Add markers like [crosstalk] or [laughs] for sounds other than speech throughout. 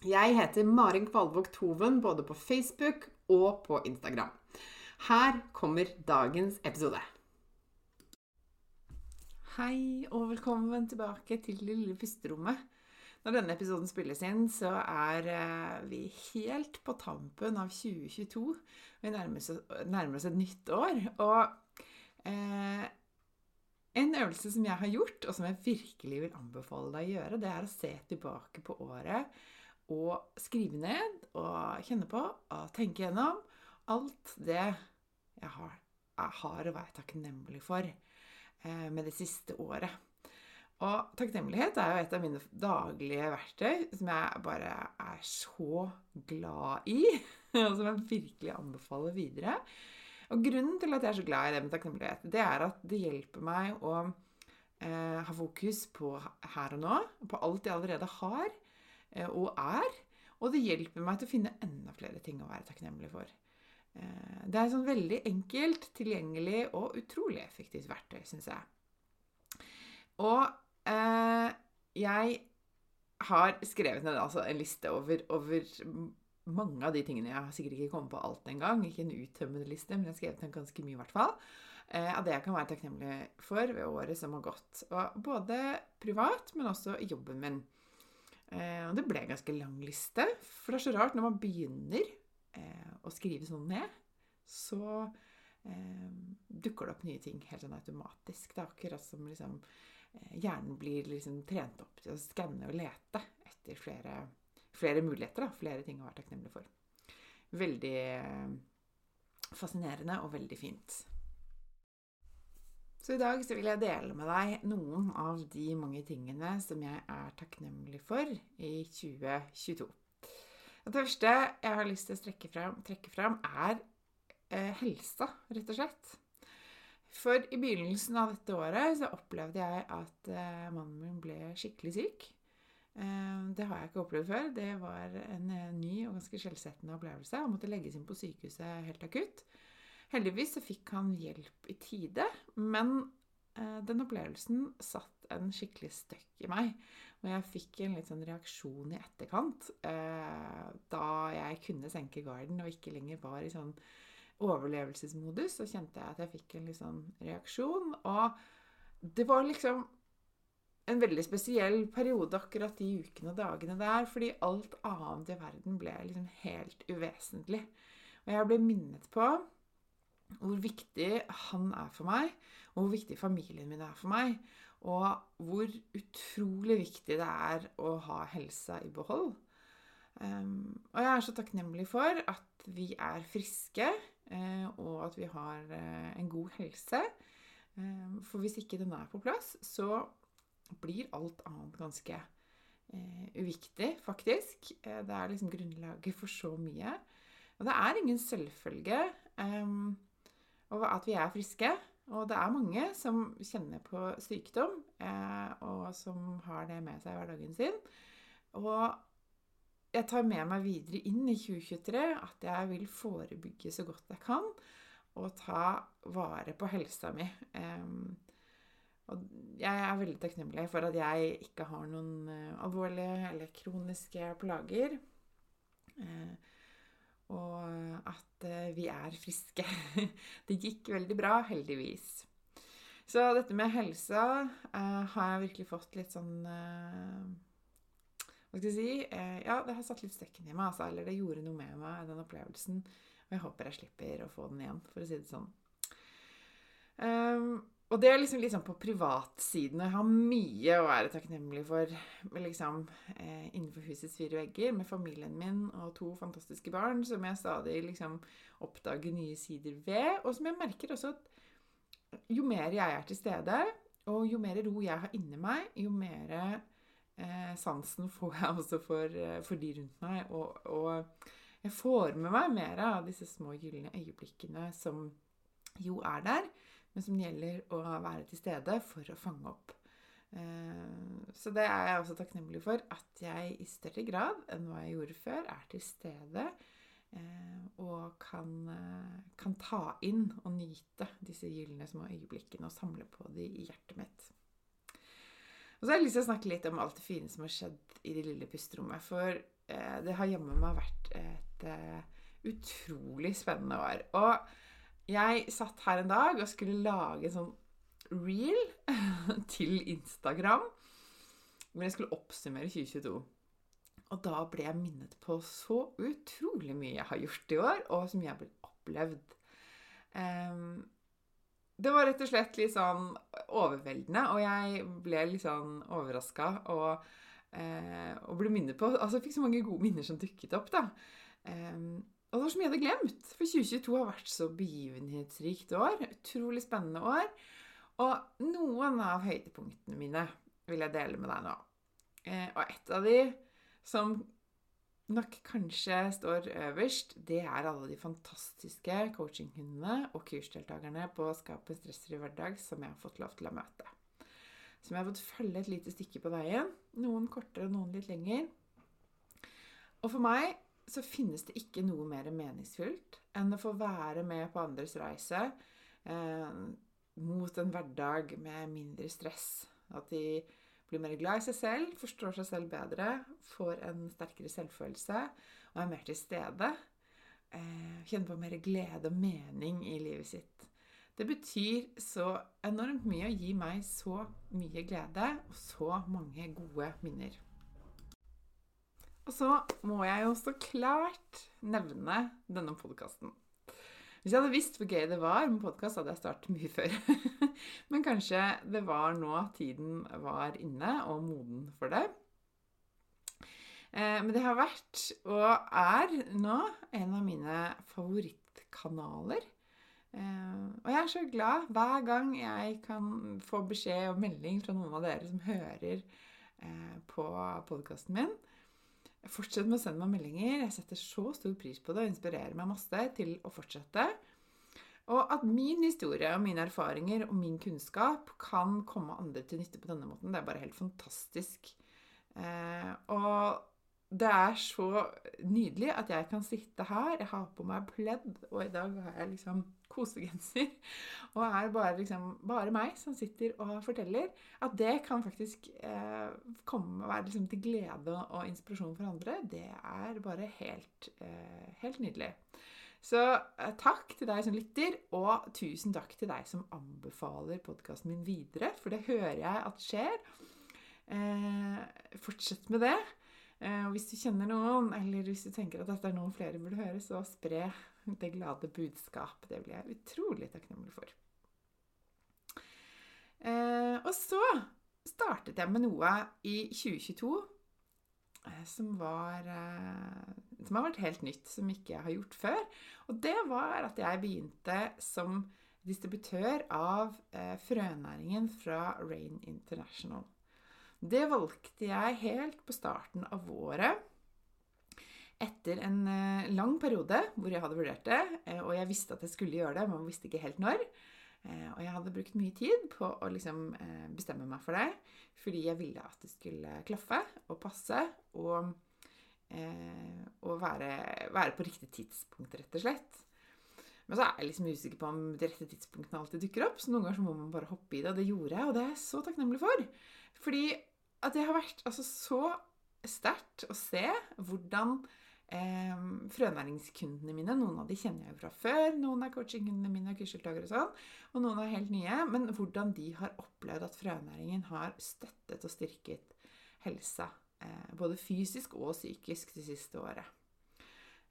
Jeg heter Marin Kvalvåg Toven både på Facebook og på Instagram. Her kommer dagens episode. Hei og velkommen tilbake til det lille pusterommet. Når denne episoden spilles inn, så er eh, vi helt på tampen av 2022. Vi nærmer oss, et nytt år. Og eh, en øvelse som jeg har gjort, og som jeg virkelig vil anbefale deg å gjøre, det er å se tilbake på året og skrive ned og kjenne på og tenke gjennom alt det jeg har, jeg har å være takknemlig for eh, med det siste året. Og takknemlighet er jo et av mine daglige verktøy som jeg bare er så glad i, [laughs] og som jeg virkelig anbefaler videre. Og grunnen til at jeg er så glad i det med takknemlighet, det er at det hjelper meg å eh, ha fokus på her og nå, på alt jeg allerede har, og er. Og det hjelper meg til å finne enda flere ting å være takknemlig for. Eh, det er et sånn veldig enkelt, tilgjengelig og utrolig effektivt verktøy, syns jeg. Og eh, jeg har skrevet ned altså, en liste over, over, mange av de tingene Jeg har sikkert ikke kommet på alt engang. Ikke en uttømmende liste, men jeg har skrevet ned ganske mye, i hvert fall. Eh, av det jeg kan være takknemlig for ved året som har gått. Og både privat, men også i jobben min. Eh, og det ble en ganske lang liste. For det er så rart når man begynner eh, å skrive sånn ned, så eh, dukker det opp nye ting helt sånn automatisk. Det er akkurat som liksom, hjernen blir liksom trent opp til å skanne og lete etter flere, flere muligheter. Da, flere ting å være takknemlig for. Veldig fascinerende og veldig fint. Så i dag så vil jeg dele med deg noen av de mange tingene som jeg er takknemlig for i 2022. Det første jeg har lyst til å fram, trekke fram er eh, helsa, rett og slett. For i begynnelsen av dette året så opplevde jeg at eh, mannen min ble skikkelig syk. Eh, det har jeg ikke opplevd før. Det var en eh, ny og ganske skjellsettende opplevelse. Han måtte legges inn på sykehuset helt akutt. Heldigvis så fikk han hjelp i tide, men eh, den opplevelsen satt en skikkelig støkk i meg. Og jeg fikk en litt sånn reaksjon i etterkant eh, da jeg kunne senke garden og ikke lenger var i sånn overlevelsesmodus. Så kjente jeg at jeg fikk en litt sånn reaksjon. Og det var liksom en veldig spesiell periode akkurat de ukene og dagene der, fordi alt annet i verden ble liksom helt uvesentlig. Og jeg ble minnet på hvor viktig han er for meg, og hvor viktig familien min er for meg. Og hvor utrolig viktig det er å ha helsa i behold. Um, og jeg er så takknemlig for at vi er friske, uh, og at vi har uh, en god helse. Um, for hvis ikke den er på plass, så blir alt annet ganske uh, uviktig, faktisk. det er liksom grunnlaget for så mye. Og det er ingen selvfølge. Um, og at vi er friske. Og det er mange som kjenner på sykdom, eh, og som har det med seg i hverdagen sin. Og jeg tar med meg videre inn i 2023 at jeg vil forebygge så godt jeg kan, og ta vare på helsa mi. Eh, Og jeg er veldig takknemlig for at jeg ikke har noen uh, alvorlige eller kroniske plager. Uh, og at uh, vi er friske. [laughs] det gikk veldig bra, heldigvis. Så dette med helsa har jeg virkelig fått litt sånn Hva skal jeg si? ja, det har satt litt støkken i meg, altså. Eller det gjorde noe med meg, den opplevelsen. Og jeg håper jeg slipper å få den igjen, for å si det sånn. Um, og det er liksom, liksom på privatsiden. Jeg har mye å være takknemlig for liksom, eh, innenfor husets fire vegger, med familien min og to fantastiske barn, som jeg stadig liksom oppdager nye sider ved. Og som jeg merker også at jo mer jeg er til stede, og jo mer ro jeg har inni meg, jo mer eh, sansen får jeg også for, eh, for de rundt meg. Og, og, jeg får med meg mer av disse små gylne øyeblikkene som jo er der men som gjelder å være til stede for å fange opp. Eh, så det er jeg også takknemlig for, at jeg i større grad enn hva jeg gjorde før, er til stede eh, og kan, eh, kan ta inn og nyte disse gylne små øyeblikkene og samle på de i hjertet mitt. Og så har jeg lyst til å snakke litt om alt det fine som har skjedd i det lille pusterommet. For det har jammen meg vært et utrolig spennende år. Og jeg satt her en dag og skulle lage en sånn reel [laughs] til Instagram hvor jeg skulle oppsummere 2022. Og da ble jeg minnet på så utrolig mye jeg har gjort i år, og som jeg har opplevd. Um, det var rett og slett litt sånn overveldende, og jeg ble litt sånn overraska og, uh, og, ble minnet på Altså, jeg fikk så mange gode minner som dukket opp, da. Um, og det var så mye jeg hadde glemt, for 2022 har vært så begivenhetsrikt år. Utrolig spennende år. Og noen av høydepunktene mine vil jeg dele med deg nå. Eh, og et av de som nok kanskje står øverst, det er alle de fantastiske coachingkundene og kursdeltakerne på Skap en stressfri hverdag som jeg har fått lov til å møte. Som jeg har fått følge et lite stykke på veien. Noen kortere, noen litt lenger. Og for meg så finnes det ikke noe mer meningsfullt enn å få være med på andres reise eh, mot en hverdag med mindre stress. At de blir mer glad i seg selv, forstår seg selv bedre, får en sterkere selvfølelse og er mer til stede. Eh, kjenner på mer glede og mening i livet sitt. Det betyr så enormt mye å gi meg så mye glede og så mange gode minner. Så må jeg jo så klart nevne denne podkasten. Hvis jeg hadde visst hvor gøy det var med podkast, hadde jeg startet mye [laughs] før. Men kanskje det var nå tiden var inne og moden for det. Eh, men det har vært, og er nå, en av mine favorittkanaler. Eh, og jeg er så glad hver gang jeg kan få beskjed og melding fra noen av dere som hører eh, på podkasten min. Fortsett med å sende meg meldinger. Jeg setter så stor pris på det og inspirerer meg masse til å fortsette. Og at min historie og mine erfaringer og min kunnskap kan komme andre til nytte på denne måten, det er bare helt fantastisk. Eh, og det er så nydelig at jeg kan sitte her. Jeg har på meg pledd, og i dag har jeg liksom kosegenser. [laughs] Og er bare, liksom, bare meg som sitter og forteller. At det kan faktisk eh, komme være liksom til glede og inspirasjon for andre, det er bare helt, eh, helt nydelig. Så eh, takk til deg som lytter, og tusen takk til deg som anbefaler podkasten min videre, for det hører jeg at skjer. Eh, fortsett med det. Eh, og hvis du kjenner noen, eller hvis du tenker at dette er noen flere burde høre, så spre det glade budskap. Det blir jeg utrolig takknemlig for. Eh, og så startet jeg med noe i 2022 eh, som var Som har vært helt nytt, som ikke jeg har gjort før. Og det var at jeg begynte som distributør av frønæringen fra Rain International. Det valgte jeg helt på starten av året. Etter en eh, lang periode hvor jeg hadde vurdert det, eh, og jeg visste at jeg skulle gjøre det, men visste ikke helt når. Eh, og jeg hadde brukt mye tid på å liksom bestemme meg for det, fordi jeg ville at det skulle klaffe og passe og, og være, være på riktig tidspunkt, rett og slett. Men så er jeg liksom usikker på om de rette tidspunktene alltid dukker opp. Så noen ganger så må man bare hoppe i det, og det gjorde jeg, og det er jeg så takknemlig for. Fordi at det har vært altså, så sterkt å se hvordan eh, frønæringskundene mine Noen av de kjenner jeg jo fra før. Noen er coachingkundene mine, kursdeltakere og sånn. Og noen er helt nye. Men hvordan de har opplevd at frønæringen har støttet og styrket helsa. Eh, både fysisk og psykisk det siste året.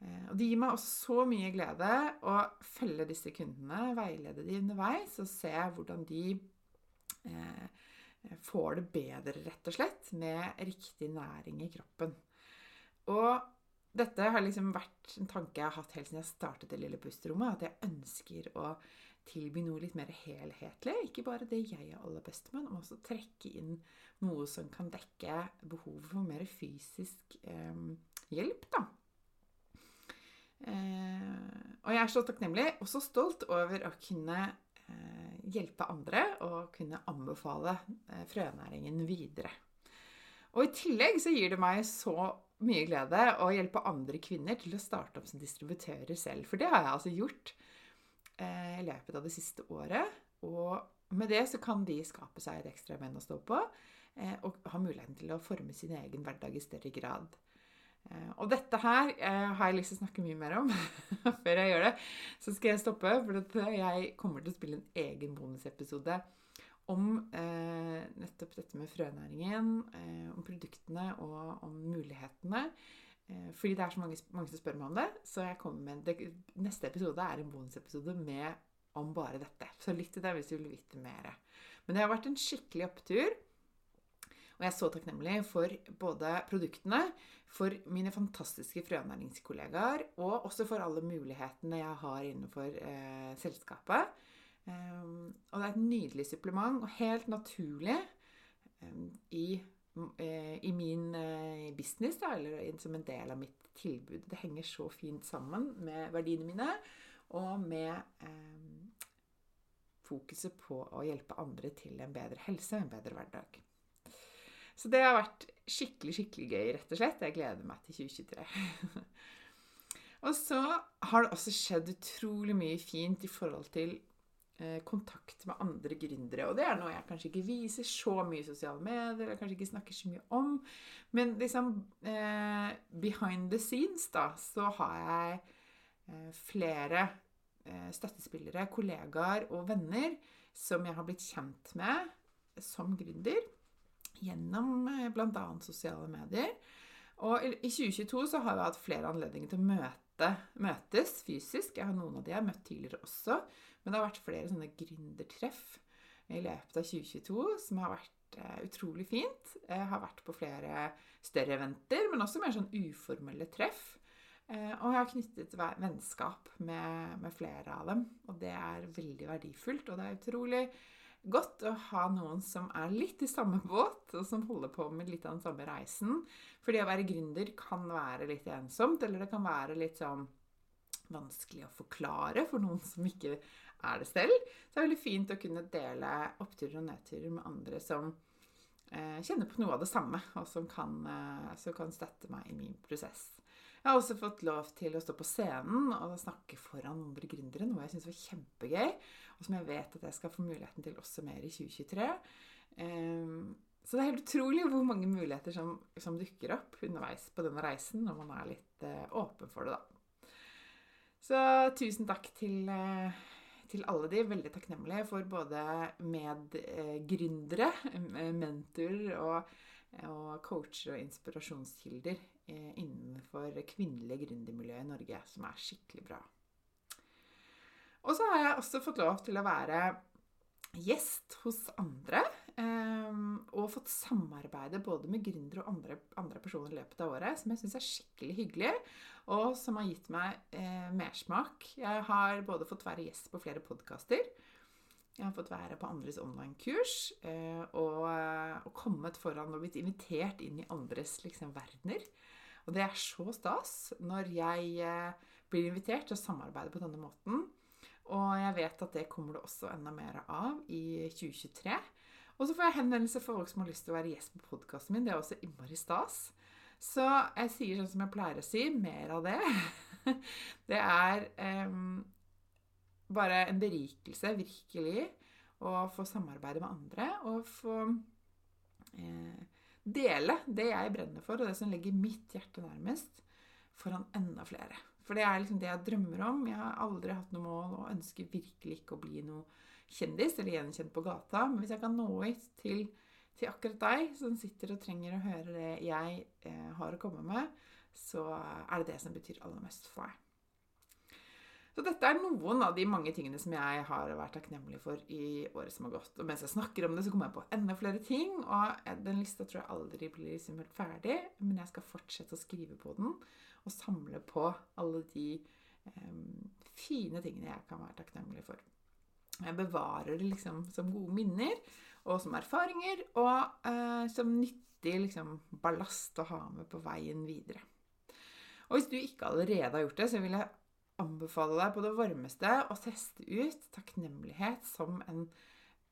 Eh, og Det gir meg også så mye glede å følge disse kundene, veilede de underveis og se hvordan de eh, får det bedre, rett og slett, med riktig næring i kroppen. Og dette har liksom vært en tanke jeg har hatt helt siden jeg startet det lille pusterommet. At jeg ønsker å tilby noe litt mer helhetlig. Ikke bare det jeg er aller best med, men også trekke inn noe som kan dekke behovet for mer fysisk eh, hjelp. da. Eh, og jeg er så takknemlig og så stolt over å kunne eh, hjelpe andre og kunne anbefale eh, frønæringen videre. Og i tillegg så gir det meg så mye glede å hjelpe andre kvinner til å starte opp som distributører selv. For det har jeg altså gjort i løpet av det siste året. Og med det så kan de skape seg et ekstra ben å stå på, og ha muligheten til å forme sin egen hverdag i større grad. Eh, og dette her eh, har jeg lyst til å snakke mye mer om. [laughs] Før jeg gjør det, så skal jeg stoppe, for jeg kommer til å spille en egen bonusepisode om eh, nettopp dette med frønæringen, eh, om produktene og om mulighetene. Eh, fordi det er så mange, mange, som spør meg om det. Så jeg kommer med det, neste episode er en bonusepisode med, om bare dette. Så lytt til det hvis du vil vite mer. Men det har vært en skikkelig opptur. Og jeg er så takknemlig for både produktene, for mine fantastiske frønæringskollegaer, og også for alle mulighetene jeg har innenfor eh, selskapet. Um, og det er et nydelig supplement, og helt naturlig um, i, uh, i, min uh, business, da, eller som en del av mitt tilbud. Det henger så fint sammen med verdiene mine og med um, fokuset på å hjelpe andre til en bedre helse, en bedre hverdag. Så det har vært skikkelig, skikkelig gøy, rett og slett. Jeg gleder meg til 2023. [laughs] og så har det også skjedd utrolig mye fint i forhold til eh, kontakt med andre gründere. Og det er noe jeg kanskje ikke viser så mye i sosiale medier, eller kanskje ikke snakker så mye om. Men liksom eh, behind the scenes, da, så har jeg eh, flere eh, støttespillere, kollegaer og venner som jeg har blitt kjent med som gründer gjennom eh, bl.a. sosiale medier. Og i 2022 så har vi hatt flere anledninger til å møte, møtes fysisk. Jeg har noen av de jeg har møtt tidligere også. Men det har vært flere sånne gründertreff i løpet av 2022 som har vært eh, utrolig fint. Jeg har vært på flere større eventer, men også mer sånn uformelle treff. Eh, og jeg har knyttet vennskap med, med, flere av dem. Og det er veldig verdifullt. Og det er utrolig godt å ha noen som er litt i samme båt, og som holder på med litt av den samme reisen. For det å være gründer kan være litt ensomt, eller det kan være litt sånn vanskelig å forklare for noen som ikke er det selv. Så det er veldig fint å kunne dele oppturer og nedturer med andre som eh, kjenner på noe av det samme, og som kan, eh, som kan støtte meg i min prosess. Jeg har også fått lov til å stå på scenen og snakke foran andre gründere, noe jeg syns var kjempegøy og som jeg vet at jeg skal få muligheten til også mer i 2023. Ehm, så det er helt utrolig hvor mange muligheter som, som dukker opp underveis på denne reisen når man er litt eh, åpen for det, da. Så tusen takk til, eh, til alle de. Veldig takknemlige for både medgründere, eh, mentorer og, og coacher og inspirasjonskilder innenfor kvinnelige gründermiljøet i Norge, som er skikkelig bra. Og så har jeg også fått lov til å være gjest hos andre. Um, og fått samarbeide både med gründere og andre, andre, personer i løpet av året, som jeg syns er skikkelig hyggelig, og som har gitt meg eh, mersmak. Jeg har både fått være gjest på flere podkaster. Jeg har fått være på andres online-kurs eh, og, og, kommet foran og blitt invitert inn i andres liksom, verdener. Og det er så stas når jeg eh, blir invitert til å samarbeide på denne måten. Og jeg vet at det kommer det også enda mer av i 2023. Og så får jeg henvendelse for folk som har lyst til å være gjest på podkasten min. Det er også innmari stas. Så jeg sier sånn som jeg pleier å si, mer av det. [laughs] Det er um, bare en berikelse, virkelig, å få samarbeide med andre og få eh, dele det jeg brenner for, og det som legger mitt hjerte nærmest, foran enda flere. For det er liksom det jeg drømmer om. Jeg har aldri hatt noe mål og ønsker virkelig ikke å bli noe kjendis eller gjenkjent på gata. Men hvis jeg kan nå ut til, til akkurat deg som sitter og trenger å høre det jeg eh, har å komme med, så er det det som betyr aller mest for deg. Så dette er noen av de mange tingene som jeg har vært takknemlig for i året som har gått. Og mens jeg snakker om det, så kommer jeg på enda flere ting. Og den lista tror jeg aldri blir liksom helt ferdig, men jeg skal fortsette å skrive på den og samle på alle de eh, fine tingene jeg kan være takknemlig for. Jeg bevarer det liksom som gode minner og som erfaringer, og eh, som nyttig liksom, ballast å ha med på veien videre. Og hvis du ikke allerede har gjort det, så vil jeg anbefale deg på det varmeste å teste ut takknemlighet som en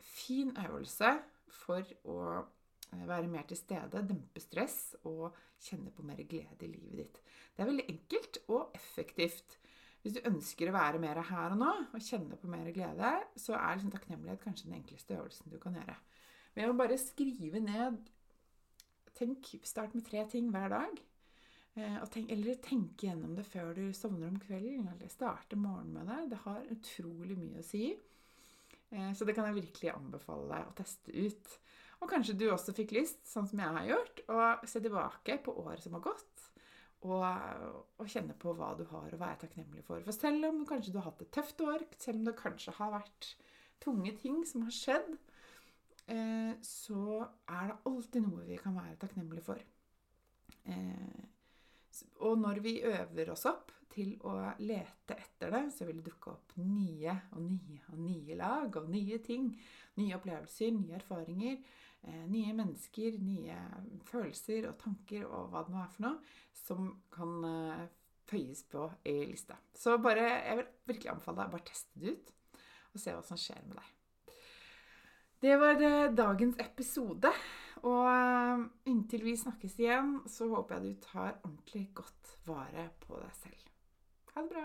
fin øvelse for å eh, være mer til stede, dempe stress og kjenne på mer glede i livet ditt. Det er veldig enkelt og effektivt. Hvis du ønsker å være mer her og nå og kjenne på mer glede, så er liksom takknemlighet kanskje den enkleste øvelsen du kan gjøre. Ved å bare skrive ned Tenk, Start med tre ting hver dag. Eh, tenk, eller tenke gjennom det før du sovner om kvelden, eller starte morgenen med det. Det har utrolig mye å si. Eh, så det kan jeg virkelig anbefale deg å teste ut. Og kanskje du også fikk lyst, sånn som jeg har gjort, å se tilbake på året som har gått. Og, og, kjenne på hva du har å være takknemlig for. For selv om kanskje du har hatt et tøft år, selv om det kanskje har vært tunge ting som har skjedd, eh, så er det alltid noe vi kan være takknemlige for. Eh, og når vi øver oss opp til å lete etter det, så vil det dukke opp nye og nye og nye lag og nye ting. Nye opplevelser, nye erfaringer, eh, nye mennesker, nye følelser og tanker og hva det nå er for noe, som kan eh, føyes på i lista. Så bare, jeg vil virkelig anbefale deg bare teste det ut og se hva som skjer med deg. Det var eh, dagens episode. Og inntil vi snakkes igjen, så håper jeg du tar ordentlig godt vare på deg selv. Ha det bra.